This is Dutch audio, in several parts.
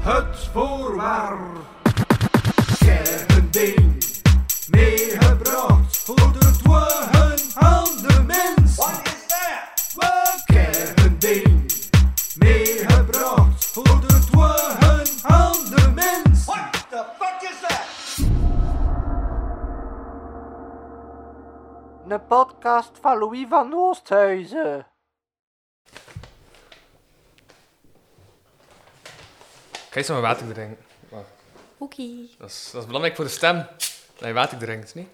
Het voorwaar. Kernding. Meegebracht voor de dwagen aan de mens. Wat is dat? Kernding. Meegebracht voor de dwagen aan de mens. What the fuck is that? Een podcast van Louis van Oosthuizen. Ga je eens maar water drinken. Oké. Dat is, dat is belangrijk voor de stem. Dat je water drinkt, niet?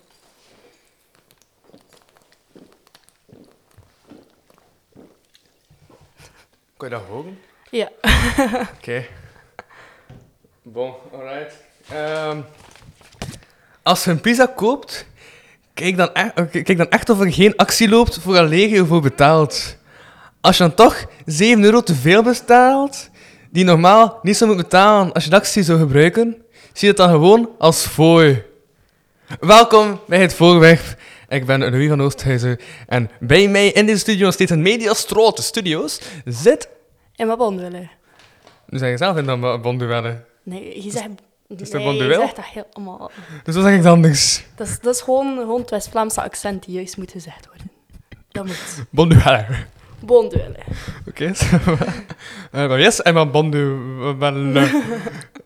Kun je dat horen? Ja. Oké. Bon, alright. Ehm, als je een pizza koopt, kijk dan, echt, oké, kijk dan echt of er geen actie loopt voor een legio voor betaalt. Als je dan toch 7 euro te veel betaalt, die normaal niet zou moeten betalen als je de actie zou gebruiken, zie je het dan gewoon als fooi. Welkom bij het voorwerp. Ik ben Louis van Oosthuizen en bij mij in deze studio, steeds in Mediastrote Studios, zit... En wat bonduellen? Nu zeg je zelf in dan bonduellen. Nee, je zegt... is nee, de bonduel? je zegt dat helemaal... Dus wat zeg ik dan anders? Dat is, dat is gewoon, gewoon het West-Vlaamse accent die juist moet gezegd worden. Dat moet. Bonduellen. Bonduellen. Oké. Eh, Maar yes, en maar bonduellen.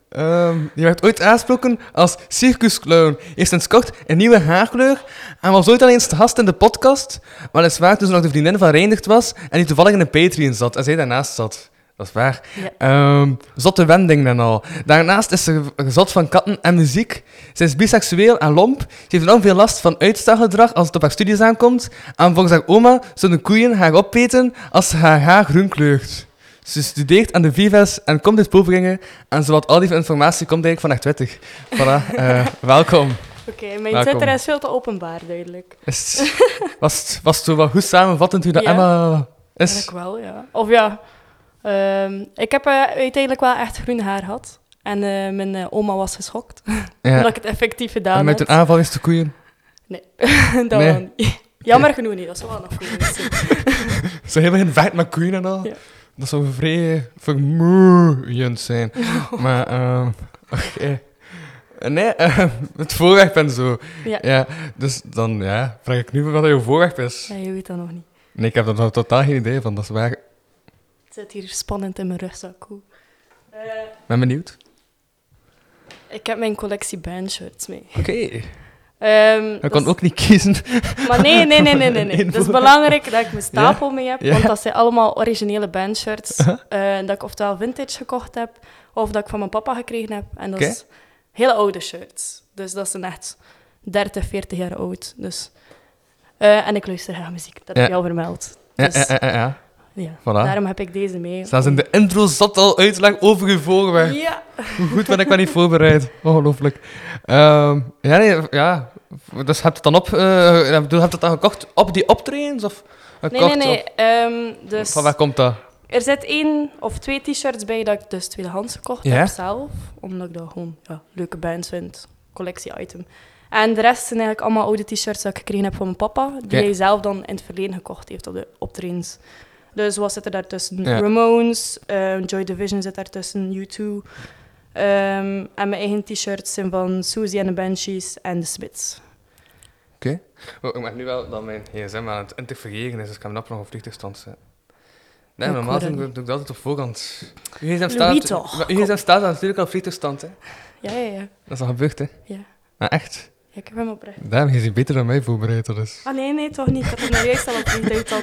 Ehm die werd ooit aangesproken als circusclown. Heeft sinds kort een nieuwe haarkleur en was ooit al eens te gast in de podcast. Weliswaar toen ze nog de vriendin van Reindert was en die toevallig in een Patreon zat en zij daarnaast zat. Dat is waar. Ja. Ehm zotte wending dan al. Daarnaast is ze zot van katten en muziek. Ze is biseksueel en lomp. Ze heeft enorm veel last van uitstelgedrag als het op haar studies aankomt. En volgens haar oma zullen koeien haar opeten als ze haar haar groen kleurt. Ze studeert aan de Vives en komt uit Poveringen. En zowat al die informatie komt eigenlijk van haar Twitter. Voilà, eh, welkom. Oké, mijn Welkom. Twitter is veel te openbaar, duidelijk. Is was, het, was het wat goed samenvattend hoe dat Ja. Emma is? Eigenlijk wel, ja. Of ja, ehm, ik heb eh, uiteindelijk wel echt groen haar gehad. En eh, mijn eh, oma was geschokt, Ja. omdat ik het effectief gedaan En met had. een aanval is de koeien. Nee, dat Nee. wel niet. Jammer genoeg niet, dat zou wel nog goed zijn. Zo helemaal geen vecht met koeien en al. Ja. Dat zou vrij vermoeiend zijn. maar, ehm oké. Nee, ehm, het voorwerp en zo. Ja. Ja, dus dan ja, vraag ik nu wat jouw voorwerp is. ja, je weet dat nog niet. Nee, ik heb er nog totaal geen idee van. Dat is waar. Ik zit hier spannend in mijn rugzak. Hoe? Eh, ben benieuwd. ik heb mijn collectie bandshirts mee. Oké. Ehm, Je dat kon is- ook niet kiezen. Maar nee, nee, nee, nee, nee. Het is belangrijk dat ik mijn stapel mee heb, Ja. want dat zijn allemaal originele bandshirts. Eh, dat ik oftewel vintage gekocht heb, of dat ik van mijn papa gekregen heb. En dat is hele oude shirts. Dus dat zijn echt 30, 40 jaar oud. Dus, eh, en ik luister graag muziek, dat heb je al vermeld. Ja, Dus, ja, ja, ja. Ja. Voilà. Daarom heb ik deze mee. Zelfs in de intro zat al uitleg over je voorwerp. Ja. Hoe goed ben ik wel niet voorbereid. Ongelooflijk. Ehm, ja, nee, ja. Dus heb je het dan op... eh, heb je het dan gekocht op die optredens? Of Nee, gekocht nee, nee. op- ehm, dus Van waar komt dat? er zit één of twee t-shirts bij dat ik dus tweedehands gekocht Ja? heb zelf. Omdat ik dat gewoon ja, leuke bands vind. Collectie-item. En de rest zijn eigenlijk allemaal oude t-shirts dat ik gekregen heb van mijn papa. Die hij zelf dan in het verleden gekocht heeft op de optredens. Dus wat zit er daartussen? Ja. Ramones, eh, Joy Division zit daartussen, U2. Ehm, en mijn eigen t-shirts zijn van Susie and the Banshees en The Smiths. Oh, ik merk nu wel dat mijn gsm aan het interfereren is, dus ik heb hem nog op vliegtuigstand zetten. Nee, normaal dat doe, ik dat altijd op voorhand. Uw gsm staat, uw gsm staat natuurlijk al op vliegtuigstand, hè. Ja, ja, ja. Dat is al gebeurd, hè. Ja. Maar echt, ik heb hem oprecht. is hij beter dan mij voorbereid, dat is. Ah, nee, nee, toch niet. Ik had hem nou juist al op vliegtuig al.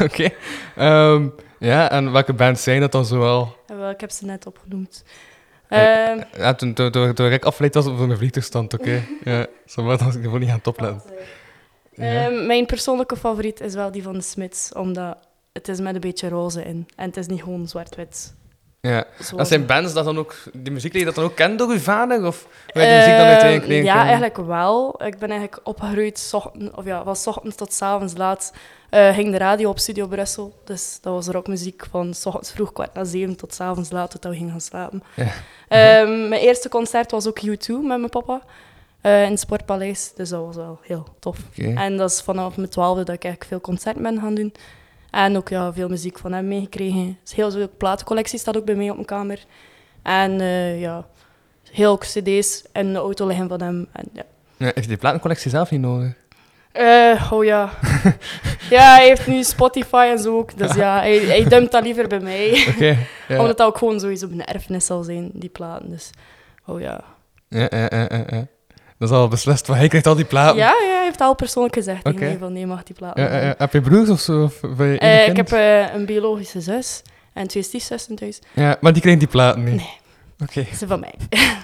Oké. Ehm, ja, en welke bands zijn dat dan zoal? Ja, wel, ik heb ze net opgenoemd. Eh, Ehm, Ja, toen, toen, toen, toen ik afgeleid was op mijn vliegtuigstand, oké. ja, zo ik gewoon niet gaan topletten. Ja. ehm, mijn persoonlijke favoriet is wel die van de Smiths, omdat het is met een beetje roze in. En het is niet gewoon zwart-wit. Ja. zoals- Dat zijn bands dat dan ook, die muziek die je dat dan ook kent door uw vader? Of hoe heb je die muziek dan uiteindelijk leren Ja, kennen? eigenlijk wel. Ik ben eigenlijk opgegroeid, of ja, van ochtends tot 's avonds laat. eh, ging de radio op Studio Brussel. Dus dat was rockmuziek van 's ochtends vroeg kwart na zeven tot 's avonds laat tot we gingen gaan slapen. Ja. Ehm, mijn eerste concert was ook U2 met mijn papa. eh, in het Sportpaleis. Dus dat was wel heel tof. En dat is vanaf mijn twaalfde dat ik eigenlijk veel concerten ben gaan doen. En ook ja, veel muziek van hem meegekregen. Dus heel veel platencollectie staat ook bij mij op mijn kamer. En eh, ja, heel ook cd's in de auto liggen van hem. En, ja. Ja, heeft hij die platencollectie zelf niet nodig? Eh, oh ja. ja, hij heeft nu Spotify en zo ook. Dus ja, hij, hij dumpt dat liever bij mij. Oké. ja. Omdat dat ook gewoon sowieso een erfenis zal zijn, die platen. Dus, oh. Ja, ja, ja, ja, ja. Dat is al beslist, want hij krijgt al die platen. Ja, ja, hij heeft al persoonlijk gezegd Oké. mij van nee, mag die platen. Ja. Heb je broers of zo? Of je Eh, ik heb eh, een biologische zus en twee stiefzussen thuis. Ja, maar die krijgen die platen niet? Nee. Oké. Ze van mij.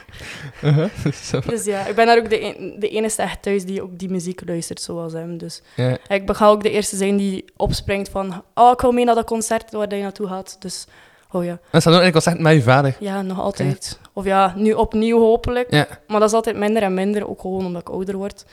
Uh-huh. Dus ja, ik ben daar ook de, de enige echt thuis die ook die muziek luistert zoals hem. Dus ik ga ook de eerste zijn die opspringt van oh, ik wil mee naar dat concert waar hij naartoe gaat. Dus, oh ja. En staat ook in concert met je vader. Ja, nog altijd. Of ja, nu opnieuw hopelijk. Ja. Maar dat is altijd minder en minder, ook gewoon omdat ik ouder word.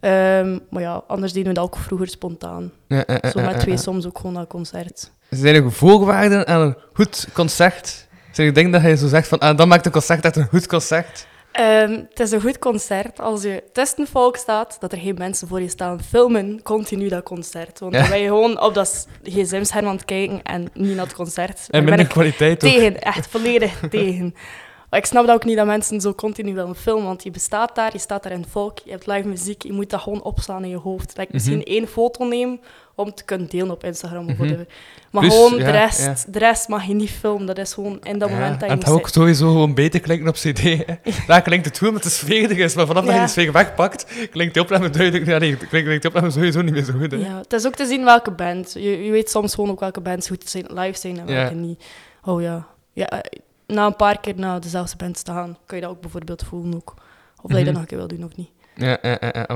Ehm, maar ja, anders deden we dat ook vroeger spontaan. Ja, Zo met twee soms ook gewoon naar concert. Zijn er voorwaarden aan een goed concert? Zijn er dingen dat je zo zegt van, ah, dan maakt een concert echt een goed concert? Ehm, het is een goed concert als je tussen volk staat, dat er geen mensen voor je staan filmen, continu dat concert. Want dan ben je gewoon op dat gsm-scherm aan het kijken en niet naar het concert. En minder kwaliteit ook. tegen, echt volledig tegen. Maar ik snap dat ook niet dat mensen zo continu willen filmen, want je bestaat daar, je staat daar in het volk, je hebt live muziek, je moet dat gewoon opslaan in je hoofd. Like, misschien Mhm. één foto nemen om te kunnen delen op Instagram of Mhm. whatever. Maar Plus, gewoon ja, de, rest, ja. de rest mag je niet filmen, dat is gewoon in dat Ja, moment dat en je het moet gaat ook sowieso gewoon beter klinken op cd. Hè. Daar klinkt het goed met er is, maar vanaf dat je de sfeer wegpakt, klinkt die opname duidelijk... Ja, nee, klinkt, klinkt die opname sowieso niet meer zo goed. Hè. Ja, het is ook te zien welke band. Je, je weet soms gewoon ook welke bands goed zijn, live zijn en welke niet. Oh ja. ja. Na een paar keer naar dezelfde band staan, kan je dat ook bijvoorbeeld voelen ook. Of dat je dat Mhm. nog een keer wil doen of niet. Ja, ja, ja,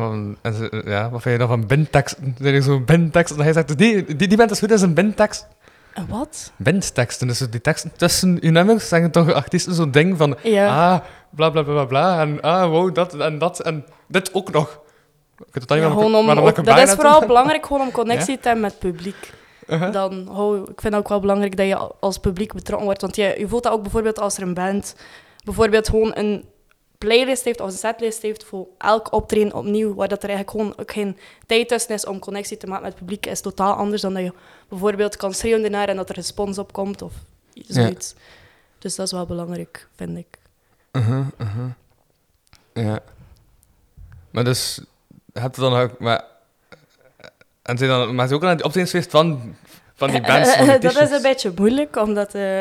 ja, wat- vind je dan van bandteksten? Zijn er zo'n bandteksten dat hij zegt, die, die, die band is goed als een bandtekst? En wat? Bandteksten, dus die teksten tussen je nummers zeggen toch artiesten zo'n ding van, ah, bla bla bla bla en ah, wow, dat en dat en dit ook nog. Ik weet het Ja, waarom om, waarom dat erbij is vooral belangrijk gewoon om connectie te hebben met het publiek. Uh-huh. Dan, oh, ik vind het ook wel belangrijk dat je als publiek betrokken wordt. Want je, je voelt dat ook bijvoorbeeld als er een band bijvoorbeeld gewoon een playlist heeft of een setlist heeft voor elk optreden opnieuw, waar dat er eigenlijk gewoon ook geen tijd tussen is om connectie te maken met het publiek, is totaal anders dan dat je bijvoorbeeld kan schreeuwen ernaar en dat er respons op komt of zoiets. Dus dat is wel belangrijk, vind ik. Uh-huh, uh-huh. Ja. Maar dus, heb je dan ook, maar... En zijn dan, maar ze ook aan die optredensfeest van, van die bands, van die dat is een beetje moeilijk, omdat eh,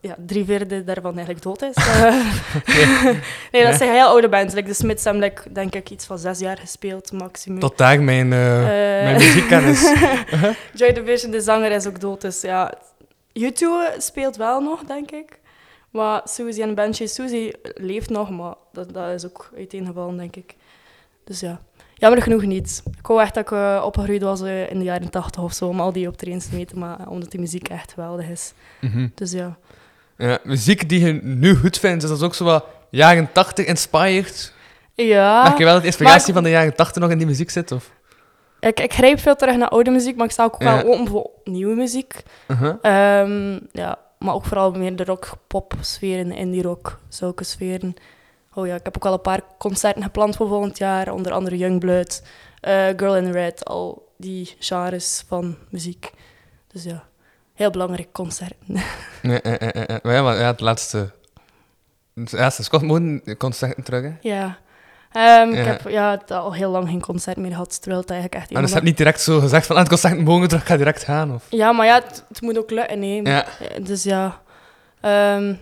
ja, drie vierde daarvan eigenlijk dood is. Eh, nee, dat zijn heel oude bands. Like, de Smiths hebben like, denk ik iets van zes jaar gespeeld, maximum. Tot daar mijn, eh, Eh, mijn muziekkennis. Joy Division, de zanger, is ook dood. Dus ja, U2 speelt wel nog, denk ik. Maar Suzy en Banshee, Suzy leeft nog, maar dat, dat is ook uiteengevallen, denk ik. Dus ja, jammer genoeg niet. Ik wou echt dat ik eh, opgegroeid was eh, in de jaren 80 of zo, om al die optredens te maken, omdat die muziek echt geweldig is. Mhm. Dus ja. Ja, muziek die je nu goed vindt, is dat ook zo wat jaren 80 inspired? Ja, Merk je wel dat de inspiratie maar- van de jaren 80 nog in die muziek zit? Of? ik, ik grijp veel terug naar oude muziek, maar ik sta ook Ja. wel open voor nieuwe muziek. Uh-huh. Ehm, ja, maar ook vooral meer de rock-pop-sferen, indie-rock, zulke sferen. Oh ja, ik heb ook al een paar concerten gepland voor volgend jaar, onder andere Youngblood, eh Girl in Red, al die genres van muziek. Dus ja, heel belangrijk concert. Nee, eh, eh, eh, eh. Maar ja, maar ja, het laatste... Het laatste Scott Moon concert terug, hè? ja. Ik Ja. heb ja, het al heel lang geen concert meer gehad, terwijl het eigenlijk echt... En een dus je van hebt niet direct zo gezegd van, ah, het concert morgen terug, ik ga direct gaan, of... Ja, maar ja, het, het moet ook lukken, nee. Ja. Eh, Dus ja, ehm,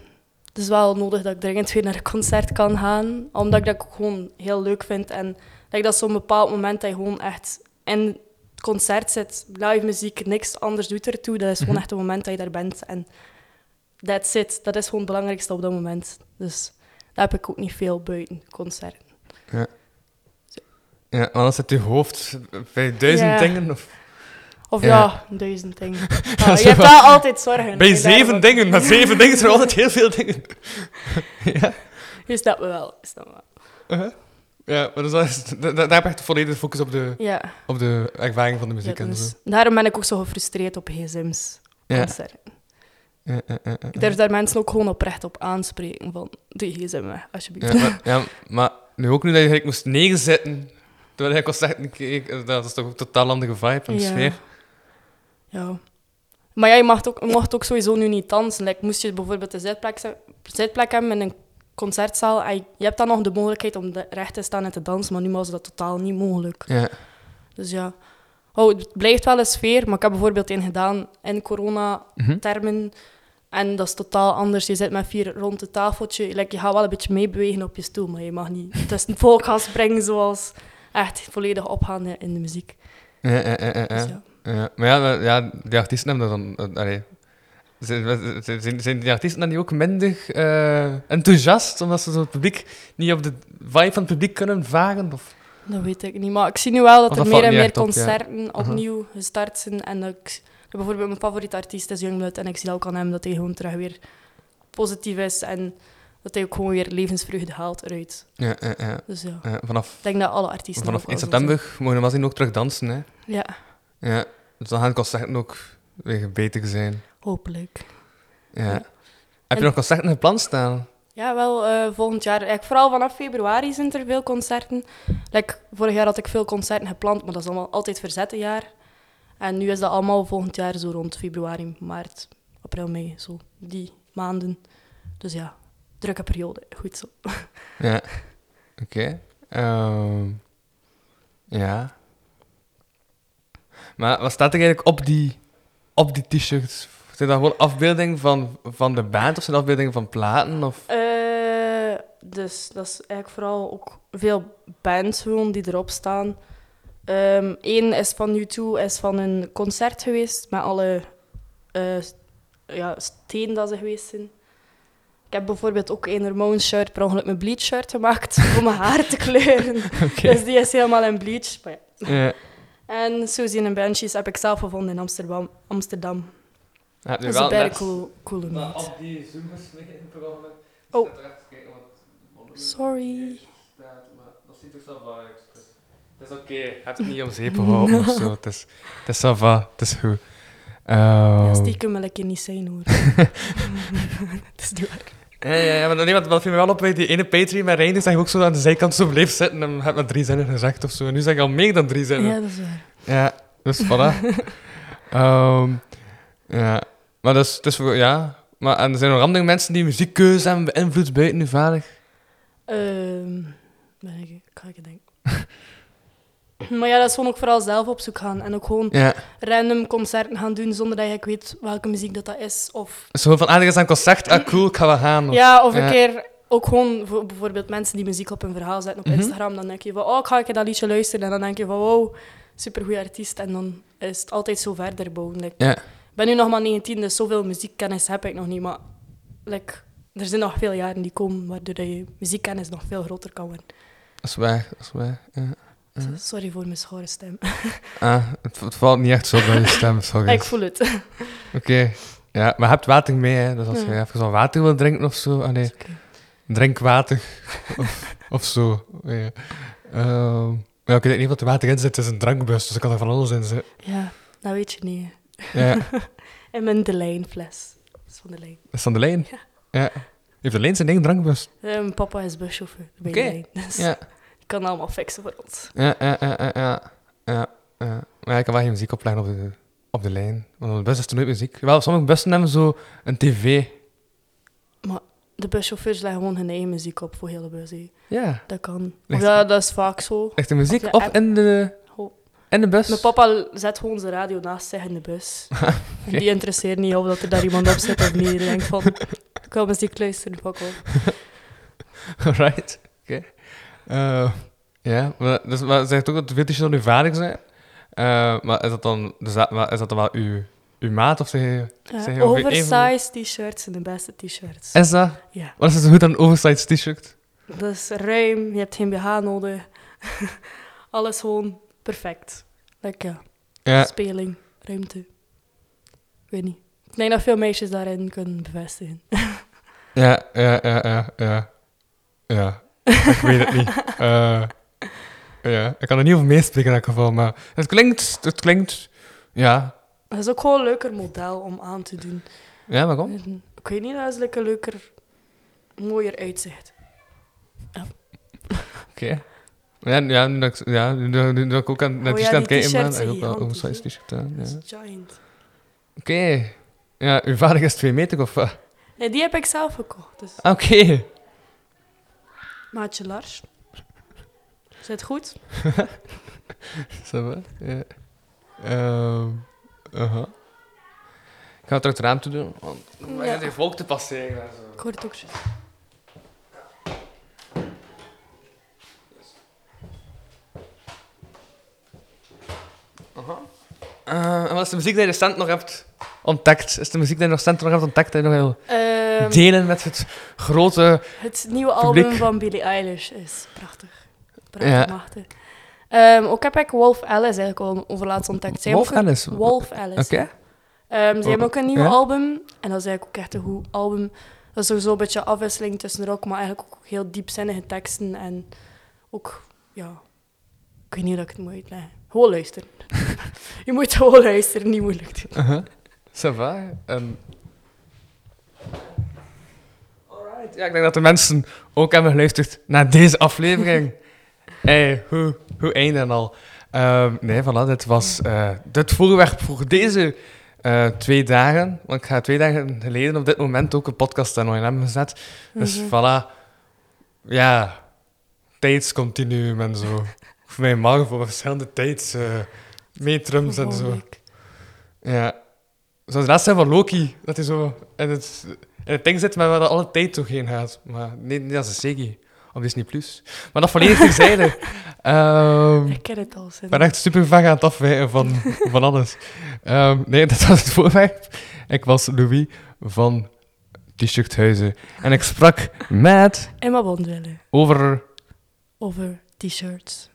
het is wel nodig dat ik dringend weer naar een concert kan gaan. Omdat ik dat ook gewoon heel leuk vind. En dat ik dat zo'n bepaald moment dat je gewoon echt in het concert zit, live muziek, niks anders doet ertoe. Dat is gewoon Mhm. echt een moment dat je daar bent. En that's it. Dat is gewoon het belangrijkste op dat moment. Dus daar heb ik ook niet veel buiten concert. Ja, want dan zit je hoofd bij duizend Ja. dingen, of... Of Ja. ja, duizend dingen. Ja, Ah, zo je hebt wel altijd zorgen. Bij zeven dingen, met zeven dingen zijn er altijd heel veel dingen. ja. Je snapt me wel. je snapt me wel. Uh-huh. Ja, maar dus dat is, da- da- daar heb je echt volledig focus op de, Ja. op de ervaring van de muziek Ja, en zo. daarom ben ik ook zo gefrustreerd op gsm's. Ja. concerten. Ja, ja, ja, ja. Ik durf daar mensen ook gewoon oprecht op aanspreken van, doe je gsm weg, alsjeblieft. Ja, maar, ja, maar nu ook nu dat je gelijk moest neerzetten terwijl je concert keek, dat is toch ook een totaal andere vibe en Ja. sfeer. Ja. Maar ja, je mag ook, mocht ook sowieso nu niet dansen. Like, moest je bijvoorbeeld een zitplek, zitplek hebben in een concertzaal, en je hebt dan nog de mogelijkheid om recht te staan en te dansen, maar nu was dat totaal niet mogelijk. Ja. Dus ja, oh, het blijft wel een sfeer, maar ik heb bijvoorbeeld een gedaan in corona-termen. En dat is totaal anders. Je zit met vier rond het tafeltje. Like, je gaat wel een beetje meebewegen op je stoel, maar je mag niet tussen het volk gaan springen zoals echt volledig opgaan in de muziek. Ja, ja, ja, ja, Dus ja. Ja. Maar ja, ja, die artiesten hebben dat dan... eh, allee. Zijn, zijn, die artiesten dan niet ook minder eh, enthousiast, omdat ze zo het publiek niet op de vibe van het publiek kunnen varen? Of? Dat weet ik niet. Maar ik zie nu wel dat er meer en meer echt op, ja. concerten opnieuw gestart zijn. En ik, bijvoorbeeld mijn favoriete artiest is Youngblood. En ik zie ook aan hem dat hij gewoon terug weer positief is. En dat hij ook gewoon weer levensvreugde haalt eruit. Ja, ja, ja. Dus ja, Ja, vanaf ik denk dat alle artiesten vanaf ook wel 1 zo september mogen we zien ook terug dansen. Hè. Ja, Ja, dus dan gaan concerten ook weer beter zijn. hopelijk. Ja. Ja. Heb En- je nog concerten gepland staan? Ja, wel eh, volgend jaar. Eigenlijk vooral vanaf februari zijn er veel concerten. Like, vorig jaar had ik veel concerten gepland, maar dat is allemaal altijd verzette jaar. En nu is dat allemaal volgend jaar zo rond februari, maart, april, mei, zo die maanden. Dus ja, drukke periode. Goed zo. Ja. Oké. Ehm, ja. Maar wat staat er eigenlijk op die, op die t-shirts? Zijn dat gewoon afbeeldingen van, van de band of zijn dat afbeeldingen van platen? Of? Eh, dus dat is eigenlijk vooral ook veel bands gewoon die erop staan. Eén is van U2, is van een concert geweest met alle eh, ja, stenen dat ze geweest zijn. Ik heb bijvoorbeeld ook een Ramones shirt, per ongeluk mijn bleach shirt gemaakt om mijn haar te kleuren. Dus die is helemaal in bleach. Maar ja. Ja. En Susie en Banshees heb ik zelf gevonden in Amsterdam. Amsterdam. Ja, Dat is wel een bijna net- cool, coole Maar op die Zoom gesmekken in het programma. Oh. Sorry. staat, maar dat ziet er zo uit. Het is oké, je hebt het niet om zeep gehouden of zo. Het is, het is va, het is goed. Ja, Ehm, stiekem wil ik je niet zijn hoor. Het is niet waar. Ja, ja, ja, maar nee, wat, wat viel me wel op bij die ene Patreon met Reinders, dat je ook zo aan de zijkant zo bleef zitten en heb maar drie zinnen gezegd of zo. En nu zeg je al meer dan drie zinnen. Ja, dat is waar. Ja, dus voilà. Ehm, ja, maar dus, dus ja. Maar, en er zijn nog andere mensen die muziekkeuze hebben beïnvloed buiten nu vader. Ehm ben ik, ik ga ik denken. maar ja, dat is gewoon ook vooral zelf op zoek gaan. En ook gewoon Ja, random concerten gaan doen zonder dat je weet welke muziek dat, dat is. Of, zo van, ah, er is een concert, ah cool, ik ga wel gaan. Of- ja, of een ja. keer ook gewoon voor bijvoorbeeld mensen die muziek op hun verhaal zetten op Mhm. Instagram. Dan denk je van, oh, ik ga keer dat liedje luisteren. En dan denk je van, wow, supergoeie artiest. En dan is het altijd zo verder bouwen. Like, Ja, Ik ben nu nog maar 19, dus zoveel muziekkennis heb ik nog niet. Maar like, er zijn nog veel jaren die komen waardoor je muziekkennis nog veel groter kan worden. dat is waar, dat is waar. Ja. Mhm. Sorry voor mijn schorre stem. Ah, het, het valt niet echt zo bij je stem, sorry. ik voel het. Oké. Ja, maar je hebt water mee, hè. Dus als je even zo'n water wil drinken of zo, ah nee, Is oké. drink water of, of zo. Ja. Ehm, maar ja, ik weet niet wat er water in zit, het is een drankbus, dus ik kan er van alles in zitten. Ja, dat weet je niet. Ja, En mijn De Lijn fles. Dat is van De Lijn. dat is van de lijn. Ja. Ja. Heeft de lijn zijn eigen drankbus? Eh, mijn papa is buschauffeur bij Oké. De Lijn. Dus Ja. Kan allemaal fixen voor ons. Ja, ja, ja, ja, ja. ja. Maar ja, ik kan wel geen muziek opleggen op de, op de lijn. Want op de bus is er nooit muziek. Wel, sommige bussen hebben zo een tv. De buschauffeurs leggen gewoon hun eigen muziek op voor hele bus. Ja. Dat kan. Ligt- ja, dat is vaak zo. Ligt de muziek op in de, in de bus? Mijn papa zet gewoon zijn radio naast zich in de bus. En die interesseert niet of dat er daar iemand op zit of niet. Die denkt van, ik wil muziek luisteren, fuck off. Right, oké. Eh, ja, maar, dus, maar zegt ook dat de t-shirts dan uw vader zijn. Eh, maar is dat dan, dus dat, maar is dat dan wel uw, uw maat of zeg je... Zeg je oversized t-shirts zijn de beste t-shirts. Is dat? Ja, Wat is het goed aan een oversized t-shirt? dat is ruim, je hebt geen BH nodig. Alles gewoon perfect. Like, ja, Ja, speling, ruimte. Ik weet niet. Ik denk dat veel meisjes daarin kunnen bevestigen. ja, ja, ja, ja, ja. Ja, ik weet het niet. Eh, ja, ik kan er niet over meespreken in elk geval, maar het klinkt, het klinkt, ja. Het is ook gewoon een leuker model om aan te doen. Ja, waarom? En Ik weet niet, dat is like een leuker, mooier uitzicht. Oké. Ja, ja, nu dat, ik- ja, nu, dat- nu dat ik ook aan, naar Oh het ja, die kijken ben, heb ik ook wel een oversized t-shirt aan. Ja. is giant. Oké. Ja, uw vader is twee meter of wat? Nee, die heb ik zelf gekocht. Dus Ah, Oké. Maatje Lars. Zit goed? Ça? Ja. Ehm, aha. Ik ga het terug het raam toe doen, want dan Ja. die volk te passeren en zo. Ik hoor het ook. zo. Eh, en wat is de muziek die je recent nog hebt ontdekt? Is de muziek die je recent nog hebt ontdekt die nog wil Ehm, delen met het grote... Het nieuwe album van Billie Eilish is prachtig. Prachtig, Ja. machtig. Ehm, ook heb ik Wolf Alice eigenlijk al over laatst ontdekt. Zij Wolf ook Alice? Wolf Alice. Oké. Ehm, ze hebben ook een nieuw Ja? album. En dat is eigenlijk ook echt een goed album. Dat is sowieso een beetje afwisseling tussen rock, maar eigenlijk ook heel diepzinnige teksten. En ook, ja... Ik weet niet hoe ik het moet uitleggen. Gewoon luisteren. Je moet gewoon luisteren, niet moeilijk doen. Ça va. ehm. Ja, ik denk dat de mensen ook hebben geluisterd naar deze aflevering. hey, hoe, hoe einde en al. Ehm, nee, voilà, dit was eh dit voorwerp voor deze eh, twee dagen. Want ik ga twee dagen geleden op dit moment ook een podcast aan ONM gezet. Dus Mhm. voilà. Ja, tijdscontinuum en zo. Voor mij mag voor verschillende tijdsmetrums en Volgende zo. Ja. Zoals de laatste van Loki, dat hij zo in het, in het ding zit met waar dat alle tijd toch heen gaat. Maar nee, niet als een Segi op Disney+. Plus. Maar dat volledig terzijde. Ehm Ik ken het al. ik ben echt super vaak aan het afwijken van, van alles. Ehm, nee, dat was het voorwerp. Ik was Louis van T-shirthuizen. En ik sprak met Emma Bondwille. over... Over t-shirts,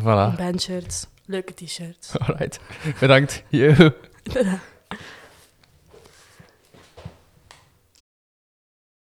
Voilà. bandshirts, leuke t-shirts. Alright. Bedankt. Yo. Tada.